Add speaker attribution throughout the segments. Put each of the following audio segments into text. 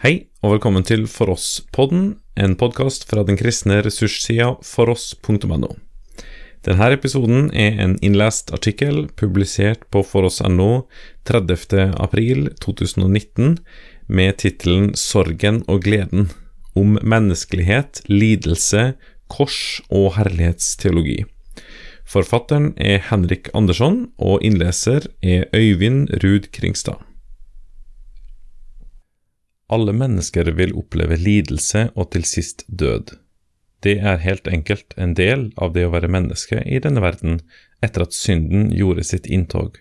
Speaker 1: Hei, og velkommen til For oss-podden, en podkast fra den kristne ressurssida foross.no. Denne episoden er en innlest artikkel publisert på foross.no 30.4.2019 med tittelen 'Sorgen og gleden', om menneskelighet, lidelse, kors og herlighetsteologi. Forfatteren er Henrik Andersson, og innleser er Øyvind Ruud Kringstad. Alle mennesker vil oppleve lidelse og til sist død. Det er helt enkelt en del av det å være menneske i denne verden etter at synden gjorde sitt inntog.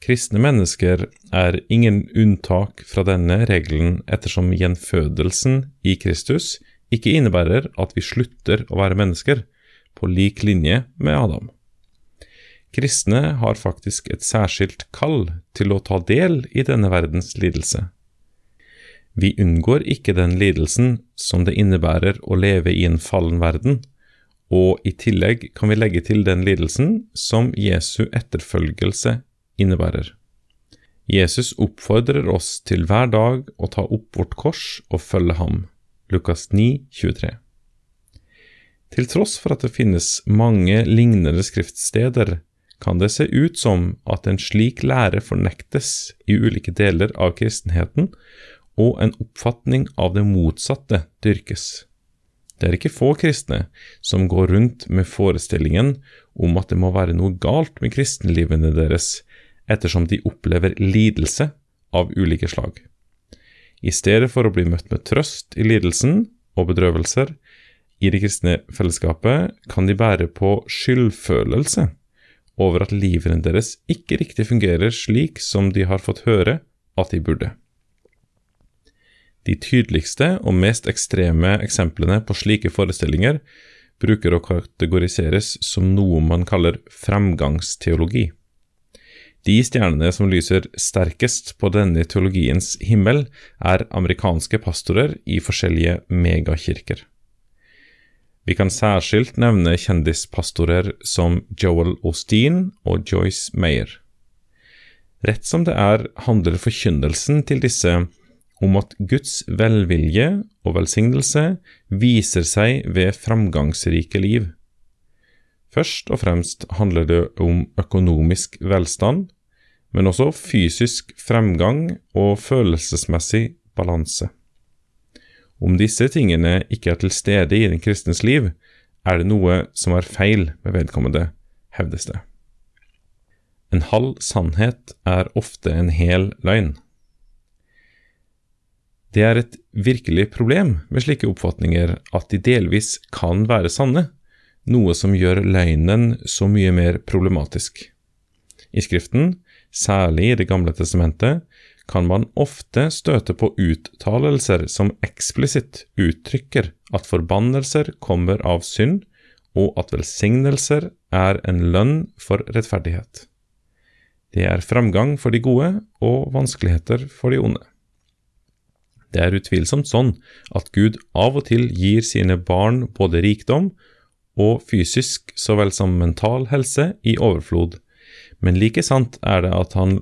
Speaker 1: Kristne mennesker er ingen unntak fra denne regelen ettersom gjenfødelsen i Kristus ikke innebærer at vi slutter å være mennesker, på lik linje med Adam. Kristne har faktisk et særskilt kall til å ta del i denne verdens lidelse. Vi unngår ikke den lidelsen som det innebærer å leve i en fallen verden, og i tillegg kan vi legge til den lidelsen som Jesu etterfølgelse innebærer. Jesus oppfordrer oss til hver dag å ta opp vårt kors og følge ham. Lukas 9, 23. Til tross for at det finnes mange lignende skriftsteder, kan det se ut som at en slik lære fornektes i ulike deler av kristenheten, og en oppfatning av det motsatte dyrkes. Det er ikke få kristne som går rundt med forestillingen om at det må være noe galt med kristenlivene deres, ettersom de opplever lidelse av ulike slag. I stedet for å bli møtt med trøst i lidelsen og bedrøvelser i det kristne fellesskapet, kan de bære på skyldfølelse over at livene deres ikke riktig fungerer slik som de har fått høre at de burde. De tydeligste og mest ekstreme eksemplene på slike forestillinger bruker å kategoriseres som noe man kaller fremgangsteologi. De stjernene som lyser sterkest på denne teologiens himmel, er amerikanske pastorer i forskjellige megakirker. Vi kan særskilt nevne kjendispastorer som Joel Osteen og Joyce Mayer. Rett som det er, handler forkynnelsen til disse om at Guds velvilje og velsignelse viser seg ved framgangsrike liv. Først og fremst handler det om økonomisk velstand, men også fysisk fremgang og følelsesmessig balanse. Om disse tingene ikke er til stede i den kristens liv, er det noe som er feil med vedkommende, hevdes det. En halv sannhet er ofte en hel løgn. Det er et virkelig problem med slike oppfatninger at de delvis kan være sanne, noe som gjør løgnen så mye mer problematisk. I Skriften, særlig i Det gamle testamentet, kan man ofte støte på uttalelser som eksplisitt uttrykker at forbannelser kommer av synd, og at velsignelser er en lønn for rettferdighet. Det er framgang for de gode og vanskeligheter for de onde. Det er utvilsomt sånn at Gud av og til gir sine barn både rikdom og fysisk så vel som mental helse i overflod, men like sant er det at han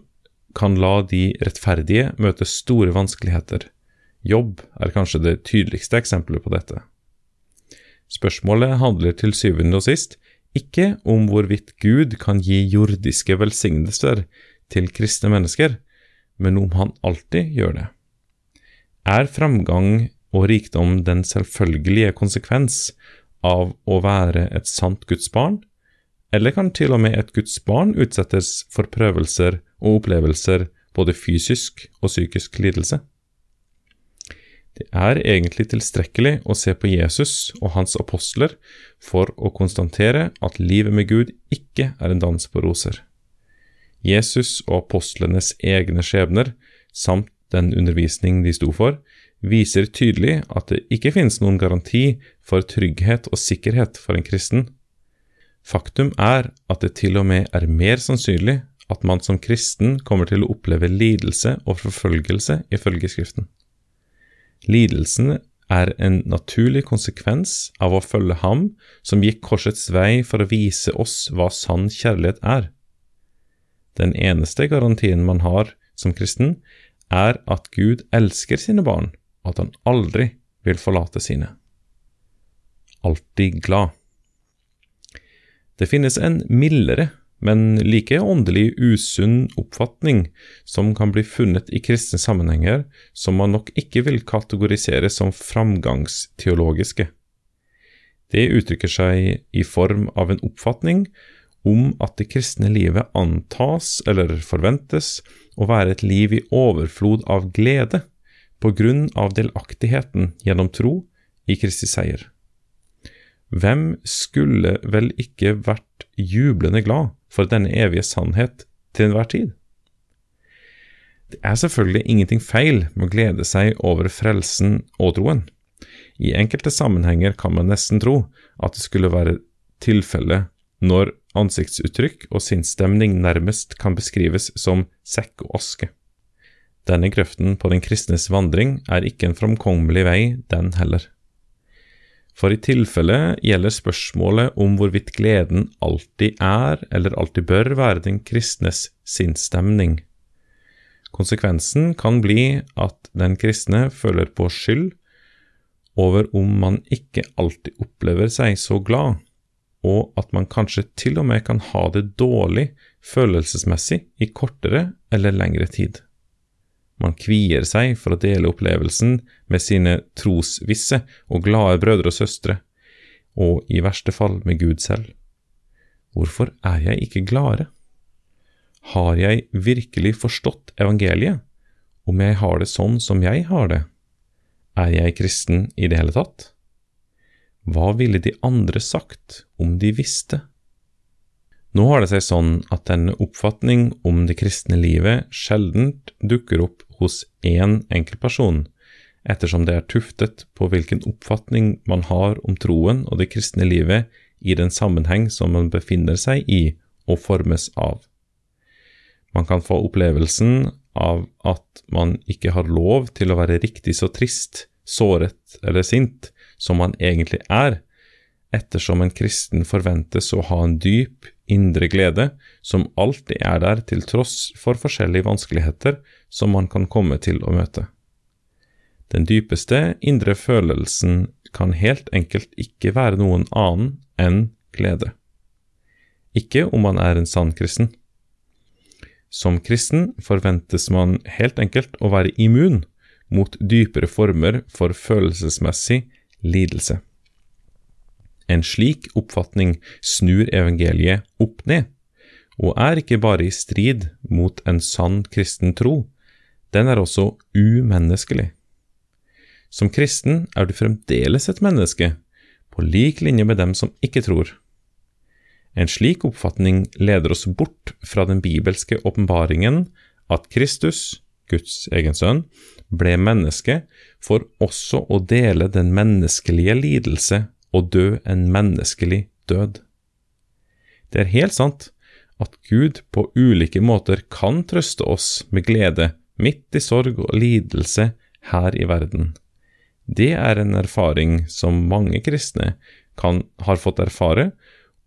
Speaker 1: kan la de rettferdige møte store vanskeligheter. Jobb er kanskje det tydeligste eksempelet på dette. Spørsmålet handler til syvende og sist ikke om hvorvidt Gud kan gi jordiske velsignelser til kristne mennesker, men om han alltid gjør det. Er framgang og rikdom den selvfølgelige konsekvens av å være et sant Guds barn, eller kan til og med et Guds barn utsettes for prøvelser og opplevelser både fysisk og psykisk lidelse. Det er egentlig tilstrekkelig å se på Jesus og hans apostler for å konstatere at livet med Gud ikke er en dans på roser. Jesus og apostlenes egne skjebner, samt den undervisning de sto for, viser tydelig at det ikke finnes noen garanti for trygghet og sikkerhet for en kristen. Faktum er at det til og med er mer sannsynlig at man som kristen kommer til å oppleve lidelse og forfølgelse ifølge Skriften. Lidelsen er en naturlig konsekvens av å følge ham som gikk korsets vei for å vise oss hva sann kjærlighet er. Den eneste garantien man har som kristen, er at Gud elsker sine barn, og at han aldri vil forlate sine. Alltid glad. Det finnes en mildere, men like åndelig usunn oppfatning som kan bli funnet i kristne sammenhenger, som man nok ikke vil kategorisere som framgangsteologiske. Det uttrykker seg i form av en oppfatning om at det kristne livet antas eller forventes å være et liv i overflod av glede på grunn av delaktigheten gjennom tro i Kristi seier. Hvem skulle vel ikke vært jublende glad for denne evige sannhet til enhver tid? Det er selvfølgelig ingenting feil med å glede seg over frelsen og troen. I enkelte sammenhenger kan man nesten tro at det skulle være tilfellet når ansiktsuttrykk og sinnsstemning nærmest kan beskrives som sekk og aske. Denne grøften på den kristnes vandring er ikke en framkommelig vei, den heller. For i tilfelle gjelder spørsmålet om hvorvidt gleden alltid er eller alltid bør være den kristnes sinnsstemning. Konsekvensen kan bli at den kristne føler på skyld over om man ikke alltid opplever seg så glad og at man kanskje til og med kan ha det dårlig følelsesmessig i kortere eller lengre tid. Man kvier seg for å dele opplevelsen med sine trosvisse og glade brødre og søstre, og i verste fall med Gud selv. Hvorfor er jeg ikke gladere? Har jeg virkelig forstått evangeliet, om jeg har det sånn som jeg har det? Er jeg kristen i det hele tatt? Hva ville de andre sagt om de visste? Nå har det seg sånn at denne oppfatning om det kristne livet sjeldent dukker opp hos én enkeltperson, ettersom det er tuftet på hvilken oppfatning man har om troen og det kristne livet i den sammenheng som man befinner seg i og formes av. Man kan få opplevelsen av at man ikke har lov til å være riktig så trist, såret eller sint som man egentlig er, ettersom en kristen forventes å ha en dyp, indre glede som alltid er der til tross for forskjellige vanskeligheter som man kan komme til å møte. Den dypeste indre følelsen kan helt enkelt ikke være noen annen enn glede. Ikke om man er en sann kristen. Som kristen forventes man helt enkelt å være immun mot dypere former for følelsesmessig lidelse. En slik oppfatning snur evangeliet opp ned, og er ikke bare i strid mot en sann kristen tro, den er også umenneskelig. Som kristen er du fremdeles et menneske, på lik linje med dem som ikke tror. En slik oppfatning leder oss bort fra den bibelske åpenbaringen at Kristus, Guds egen sønn, ble menneske for også å dele den menneskelige lidelse og dø en menneskelig død. Det er helt sant at Gud på ulike måter kan trøste oss med glede midt i sorg og lidelse her i verden. Det er en erfaring som mange kristne kan, har fått erfare,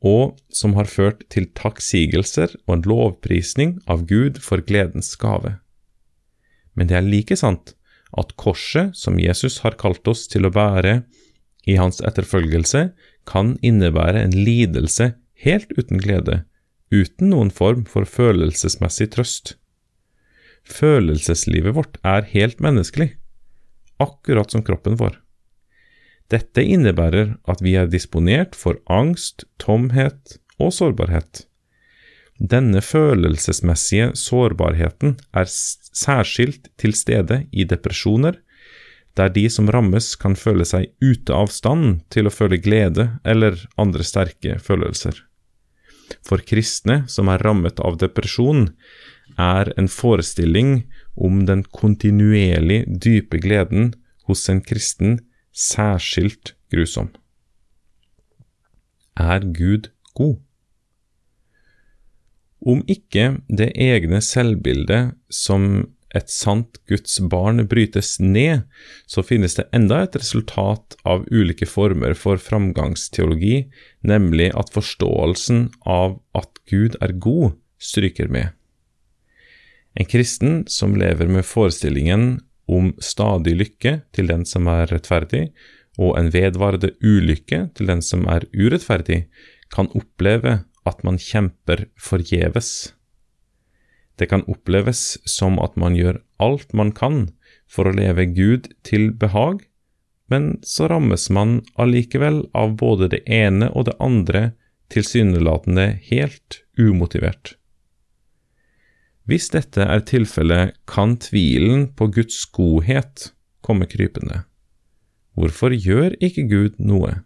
Speaker 1: og som har ført til takksigelser og en lovprisning av Gud for gledens gave. Men det er like sant at korset som Jesus har kalt oss til å bære i hans etterfølgelse, kan innebære en lidelse helt uten glede, uten noen form for følelsesmessig trøst. Følelseslivet vårt er helt menneskelig, akkurat som kroppen vår. Dette innebærer at vi er disponert for angst, tomhet og sårbarhet. Denne følelsesmessige sårbarheten er særskilt til stede i depresjoner, der de som rammes kan føle seg ute av stand til å føle glede eller andre sterke følelser. For kristne som er rammet av depresjon, er en forestilling om den kontinuerlig dype gleden hos en kristen særskilt grusom. Er Gud god? Om ikke det egne selvbildet som et sant Guds barn brytes ned, så finnes det enda et resultat av ulike former for framgangsteologi, nemlig at forståelsen av at Gud er god, stryker med. En kristen som lever med forestillingen om stadig lykke til den som er rettferdig, og en vedvarende ulykke til den som er urettferdig, kan oppleve at man kjemper forgjeves. Det kan oppleves som at man gjør alt man kan for å leve Gud til behag, men så rammes man allikevel av både det ene og det andre tilsynelatende helt umotivert. Hvis dette er tilfellet, kan tvilen på Guds godhet komme krypende. Hvorfor gjør ikke Gud noe?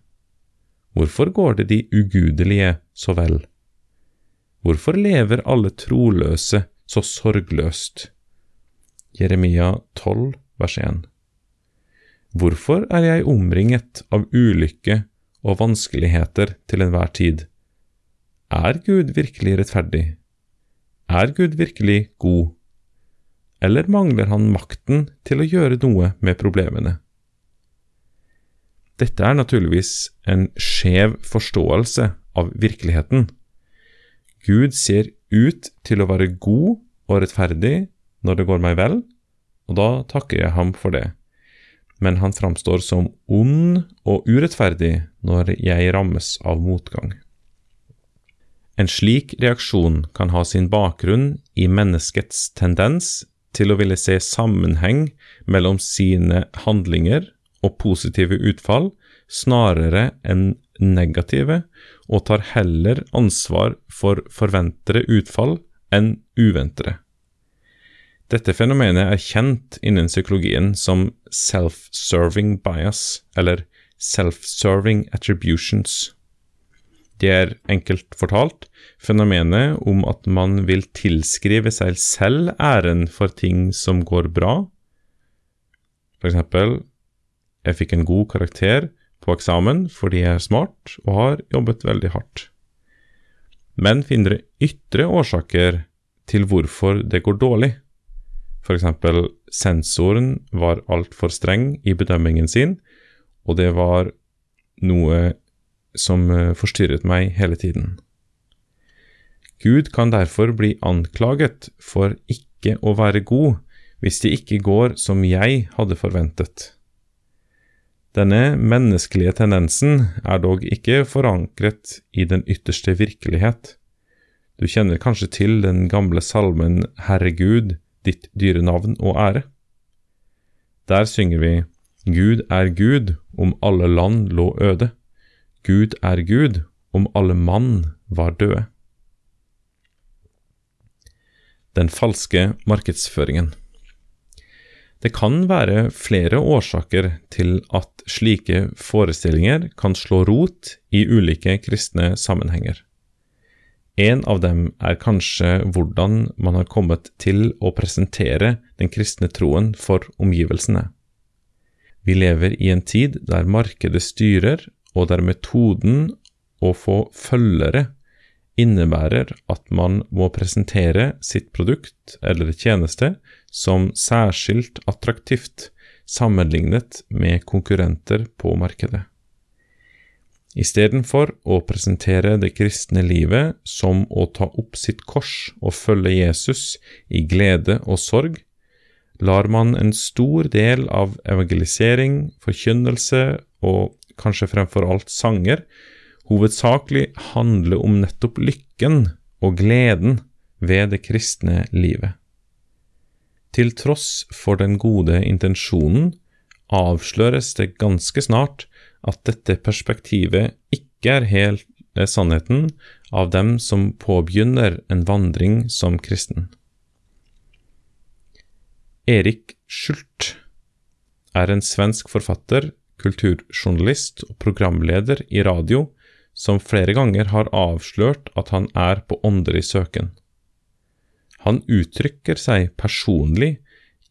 Speaker 1: Hvorfor går det de ugudelige så vel? Hvorfor lever alle troløse så sorgløst? Jeremia 12, vers 1. Hvorfor er jeg omringet av ulykke og vanskeligheter til enhver tid? Er Gud virkelig rettferdig? Er Gud virkelig god, eller mangler han makten til å gjøre noe med problemene? Dette er naturligvis en skjev forståelse av virkeligheten. Gud ser ut til å være god og rettferdig når det går meg vel, og da takker jeg ham for det. Men han framstår som ond og urettferdig når jeg rammes av motgang. En slik reaksjon kan ha sin bakgrunn i menneskets tendens til å ville se sammenheng mellom sine handlinger og positive utfall snarere enn negative, og tar heller ansvar for forventede utfall enn uventede. Dette fenomenet er kjent innen psykologien som self-serving bias, eller self-serving attributions. Det er enkelt fortalt fenomenet om at man vil tilskrive seg selv æren for ting som går bra. For eksempel, jeg fikk en god karakter på eksamen fordi jeg er smart og har jobbet veldig hardt. Men finner ytre årsaker til hvorfor det går dårlig. Eksempel, sensoren var altfor streng i bedømmingen sin, og det var noe som eh, forstyrret meg hele tiden. Gud kan derfor bli anklaget for ikke å være god hvis det ikke går som jeg hadde forventet. Denne menneskelige tendensen er dog ikke forankret i den ytterste virkelighet. Du kjenner kanskje til den gamle salmen Herregud, ditt dyre navn og ære. Der synger vi Gud er Gud om alle land lå øde. Gud er Gud, om alle mann var døde. Den falske markedsføringen. Det kan være flere årsaker til at slike forestillinger kan slå rot i ulike kristne sammenhenger. En av dem er kanskje hvordan man har kommet til å presentere den kristne troen for omgivelsene. Vi lever i en tid der markedet styrer og der metoden å få følgere innebærer at man må presentere sitt produkt eller tjeneste som særskilt attraktivt sammenlignet med konkurrenter på markedet. Istedenfor å presentere det kristne livet som å ta opp sitt kors og følge Jesus i glede og sorg, lar man en stor del av evangelisering, forkynnelse og kanskje fremfor alt sanger, hovedsakelig handle om nettopp lykken og gleden ved det kristne livet. Til tross for den gode intensjonen avsløres det ganske snart at dette perspektivet ikke er helt sannheten av dem som påbegynner en vandring som kristen. Erik Schult er en svensk forfatter kulturjournalist og programleder i radio, som flere ganger har avslørt at han er på åndelig søken. Han uttrykker seg personlig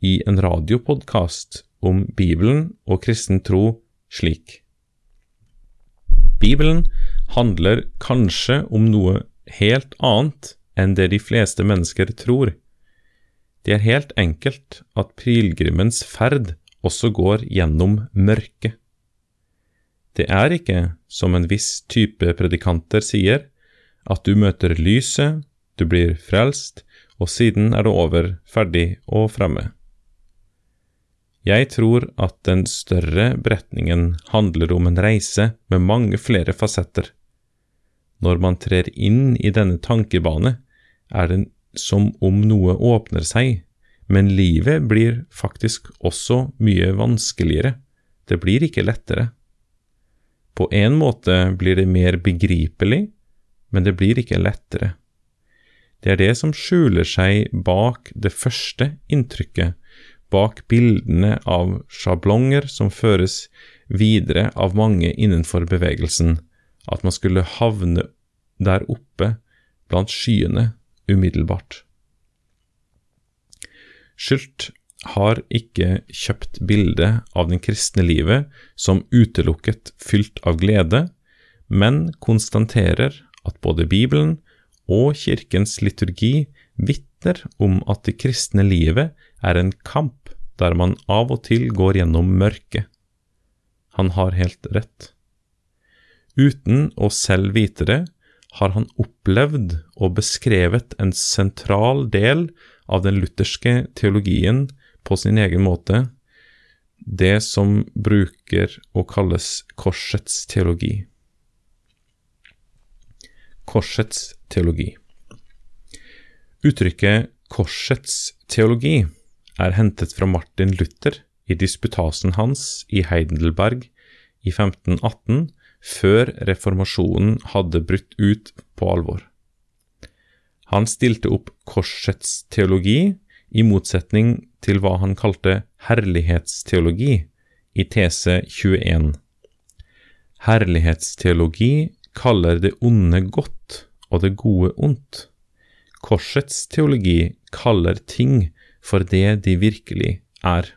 Speaker 1: i en radiopodkast om Bibelen og kristen tro slik. Bibelen handler kanskje om noe helt annet enn det de fleste mennesker tror. Det er helt enkelt at pilegrimens ferd også går gjennom mørket. Det er ikke, som en viss type predikanter sier, at du møter lyset, du blir frelst, og siden er det over, ferdig og fremme. Jeg tror at den større beretningen handler om en reise med mange flere fasetter. Når man trer inn i denne tankebane, er det som om noe åpner seg, men livet blir faktisk også mye vanskeligere, det blir ikke lettere. På en måte blir det mer begripelig, men det blir ikke lettere. Det er det som skjuler seg bak det første inntrykket, bak bildene av sjablonger som føres videre av mange innenfor bevegelsen, at man skulle havne der oppe blant skyene umiddelbart. Skylt har ikke kjøpt bildet av den kristne livet som utelukket fylt av glede, men konstaterer at både Bibelen og kirkens liturgi vitner om at det kristne livet er en kamp der man av og til går gjennom mørket. Han har helt rett. Uten å selv vite det, har han opplevd og beskrevet en sentral del av den lutherske teologien på sin egen måte, det som bruker å kalles korsets teologi. Korsets teologi. Uttrykket korsets teologi er hentet fra Martin Luther i disputasen hans i Heidelberg i 1518, før reformasjonen hadde brutt ut på alvor. Han stilte opp korsets teologi, i motsetning til hva han kalte herlighetsteologi i tese 21. Herlighetsteologi kaller det onde godt og det gode ondt. Korsets teologi kaller ting for det de virkelig er.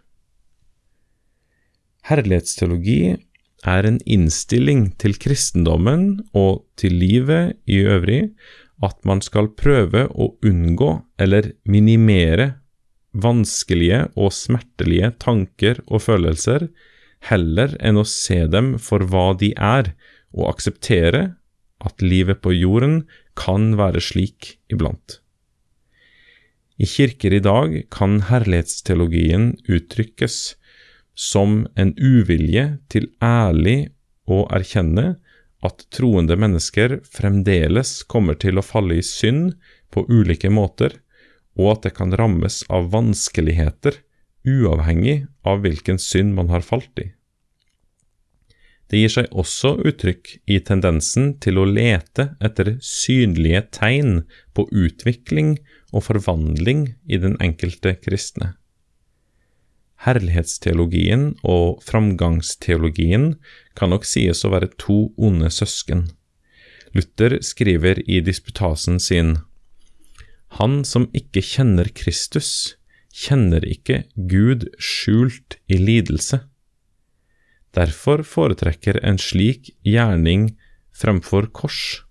Speaker 1: Herlighetsteologi er en innstilling til kristendommen og til livet i øvrig at man skal prøve å unngå eller minimere vanskelige og smertelige tanker og følelser, heller enn å se dem for hva de er, og akseptere at livet på jorden kan være slik iblant. I kirker i dag kan herlighetsteologien uttrykkes som en uvilje til ærlig å erkjenne at troende mennesker fremdeles kommer til å falle i synd på ulike måter, og at det kan rammes av vanskeligheter uavhengig av hvilken synd man har falt i. Det gir seg også uttrykk i tendensen til å lete etter synlige tegn på utvikling og forvandling i den enkelte kristne. Herlighetsteologien og framgangsteologien kan nok sies å være to onde søsken. Luther skriver i disputasen sin Han som ikke kjenner Kristus, kjenner ikke Gud skjult i lidelse. Derfor foretrekker en slik gjerning fremfor kors,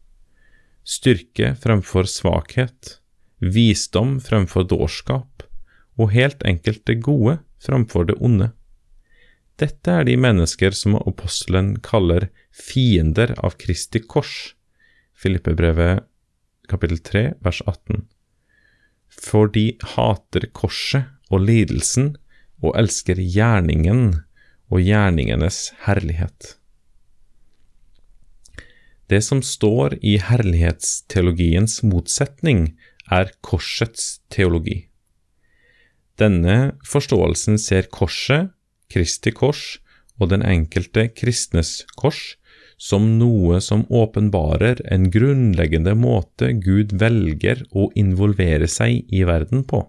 Speaker 1: styrke fremfor svakhet, visdom fremfor dårskap, og helt enkelt det gode fremfor det onde. Dette er de mennesker som apostelen kaller fiender av Kristi kors, Filippebrevet kapittel 3 vers 18. For de hater korset og lidelsen og elsker gjerningen og gjerningenes herlighet. Det som står i herlighetsteologiens motsetning, er korsets teologi. Denne forståelsen ser korset, Kristi kors og den enkelte kristnes kors som noe som åpenbarer en grunnleggende måte Gud velger å involvere seg i verden på.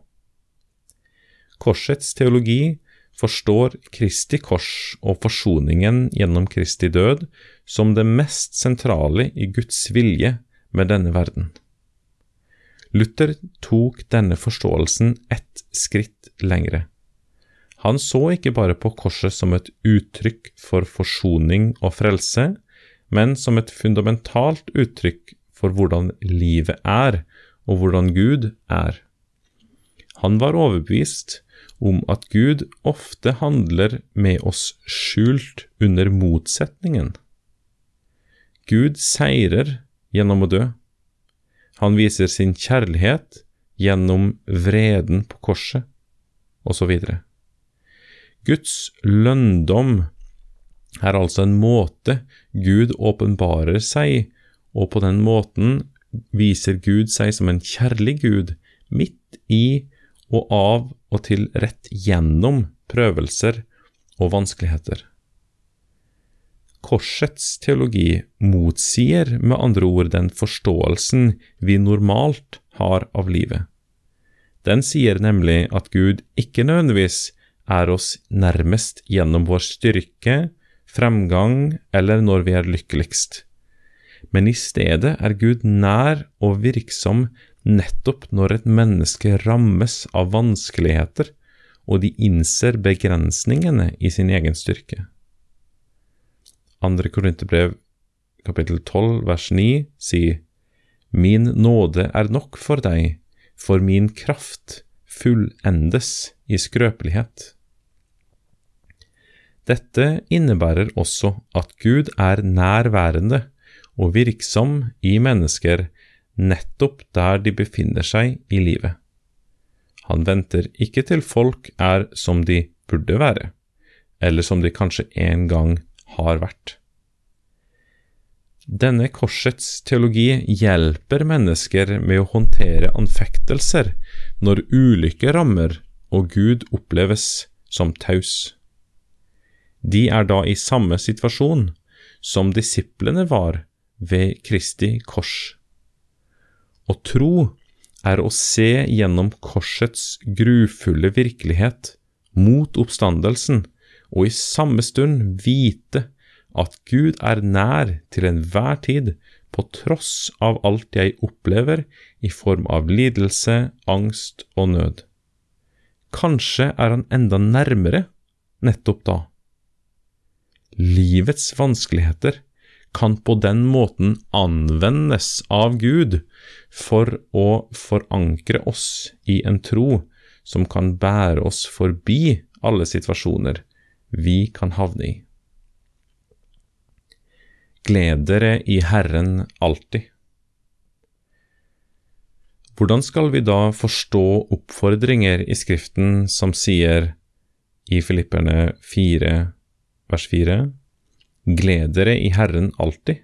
Speaker 1: Korsets teologi forstår Kristi kors og forsoningen gjennom Kristi død som det mest sentrale i Guds vilje med denne verden. Luther tok denne forståelsen ett skritt lengre. Han så ikke bare på korset som et uttrykk for forsoning og frelse, men som et fundamentalt uttrykk for hvordan livet er, og hvordan Gud er. Han var overbevist om at Gud ofte handler med oss skjult under motsetningen. Gud seirer gjennom å dø. Han viser sin kjærlighet gjennom vreden på korset, osv. Guds lønndom er altså en måte Gud åpenbarer seg, og på den måten viser Gud seg som en kjærlig Gud, midt i og av og til rett gjennom prøvelser og vanskeligheter. Korsets teologi motsier med andre ord den forståelsen vi normalt har av livet. Den sier nemlig at Gud ikke nødvendigvis er oss nærmest gjennom vår styrke, fremgang eller når vi er lykkeligst, men i stedet er Gud nær og virksom nettopp når et menneske rammes av vanskeligheter og de innser begrensningene i sin egen styrke. Andre Korinterbrev kapittel 12 vers 9 sier Min nåde er nok for deg, for min kraft fullendes i skrøpelighet. Dette innebærer også at Gud er nærværende og virksom i mennesker nettopp der de befinner seg i livet. Han venter ikke til folk er som de burde være, eller som de kanskje en gang har vært. Denne korsets teologi hjelper mennesker med å håndtere anfektelser når ulykke rammer og Gud oppleves som taus. De er da i samme situasjon som disiplene var ved Kristi kors. Å tro er å se gjennom korsets grufulle virkelighet mot oppstandelsen, og i samme stund vite at Gud er nær til enhver tid, på tross av alt jeg opplever i form av lidelse, angst og nød. Kanskje er han enda nærmere nettopp da. Livets vanskeligheter kan på den måten anvendes av Gud for å forankre oss i en tro som kan bære oss forbi alle situasjoner vi kan havne i. Gled dere i Herren alltid. Hvordan skal vi da forstå oppfordringer i Skriften som sier i Filipperne 4, vers 4, Gled dere i Herren alltid.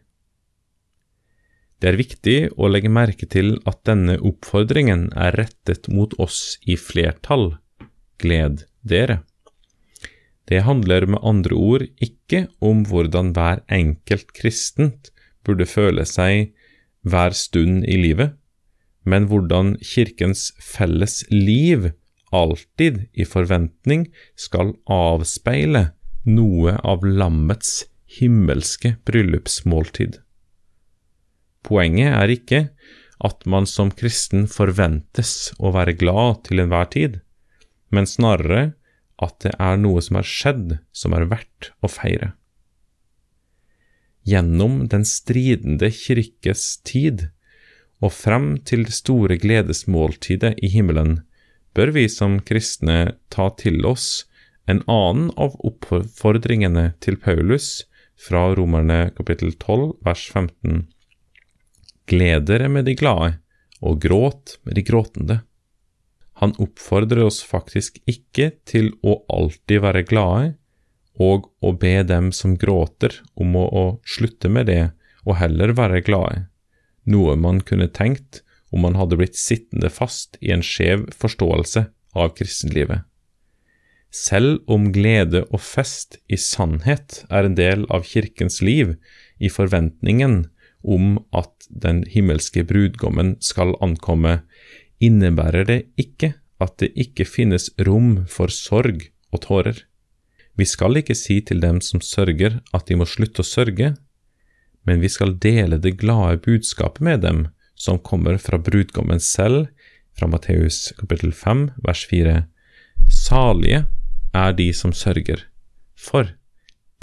Speaker 1: Det er viktig å legge merke til at denne oppfordringen er rettet mot oss i flertall. Gled dere. Det handler med andre ord ikke om hvordan hver enkelt kristent burde føle seg hver stund i livet, men hvordan Kirkens felles liv alltid i forventning skal avspeile noe av lammets himmelske bryllupsmåltid. Poenget er ikke at man som kristen forventes å være glad til enhver tid, men snarere at det er noe som har skjedd som er verdt å feire. Gjennom den stridende kirkes tid og frem til det store gledesmåltidet i himmelen bør vi som kristne ta til oss en annen av oppfordringene til Paulus fra Romerne kapittel 12 vers 15. Gled dere med de glade, og gråt med de gråtende. Han oppfordrer oss faktisk ikke til å alltid være glade, og å be dem som gråter om å, å slutte med det, og heller være glade, noe man kunne tenkt om man hadde blitt sittende fast i en skjev forståelse av kristenlivet. Selv om glede og fest i sannhet er en del av kirkens liv, i forventningen om at den himmelske brudgommen skal ankomme, innebærer det ikke at det ikke finnes rom for sorg og tårer. Vi skal ikke si til dem som sørger at de må slutte å sørge, men vi skal dele det glade budskapet med dem som kommer fra brudgommen selv, fra Matteus kapittel 5 vers 4. Salige er de som sørger, for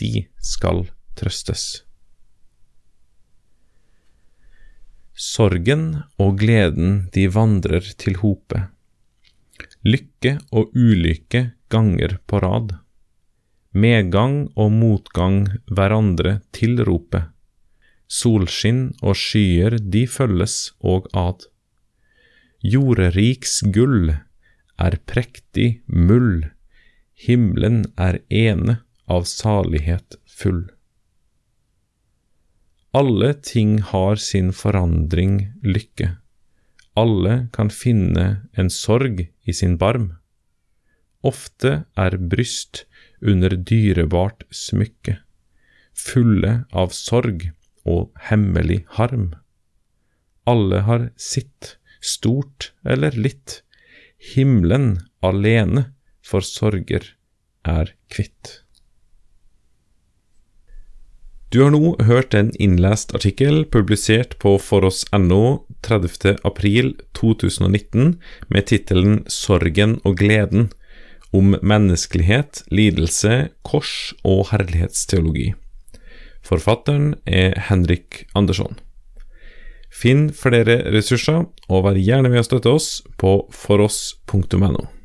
Speaker 1: de skal trøstes. Sorgen og gleden de vandrer til hope. Lykke og ulykke ganger på rad. Medgang og motgang hverandre tilrope. solskinn og skyer de følges og ad. Jorderiks gull er prektig mull, himmelen er ene av salighet full. Alle ting har sin forandring lykke, alle kan finne en sorg i sin barm. Ofte er bryst under dyrebart smykke, fulle av sorg og hemmelig harm. Alle har sitt, stort eller litt, himmelen alene for sorger er kvitt. Du har nå hørt en innlest artikkel publisert på foross.no 30. april 2019 med tittelen Sorgen og gleden om menneskelighet, lidelse, kors og herlighetsteologi. Forfatteren er Henrik Andersson. Finn flere ressurser, og vær gjerne med å støtte oss på foross.no.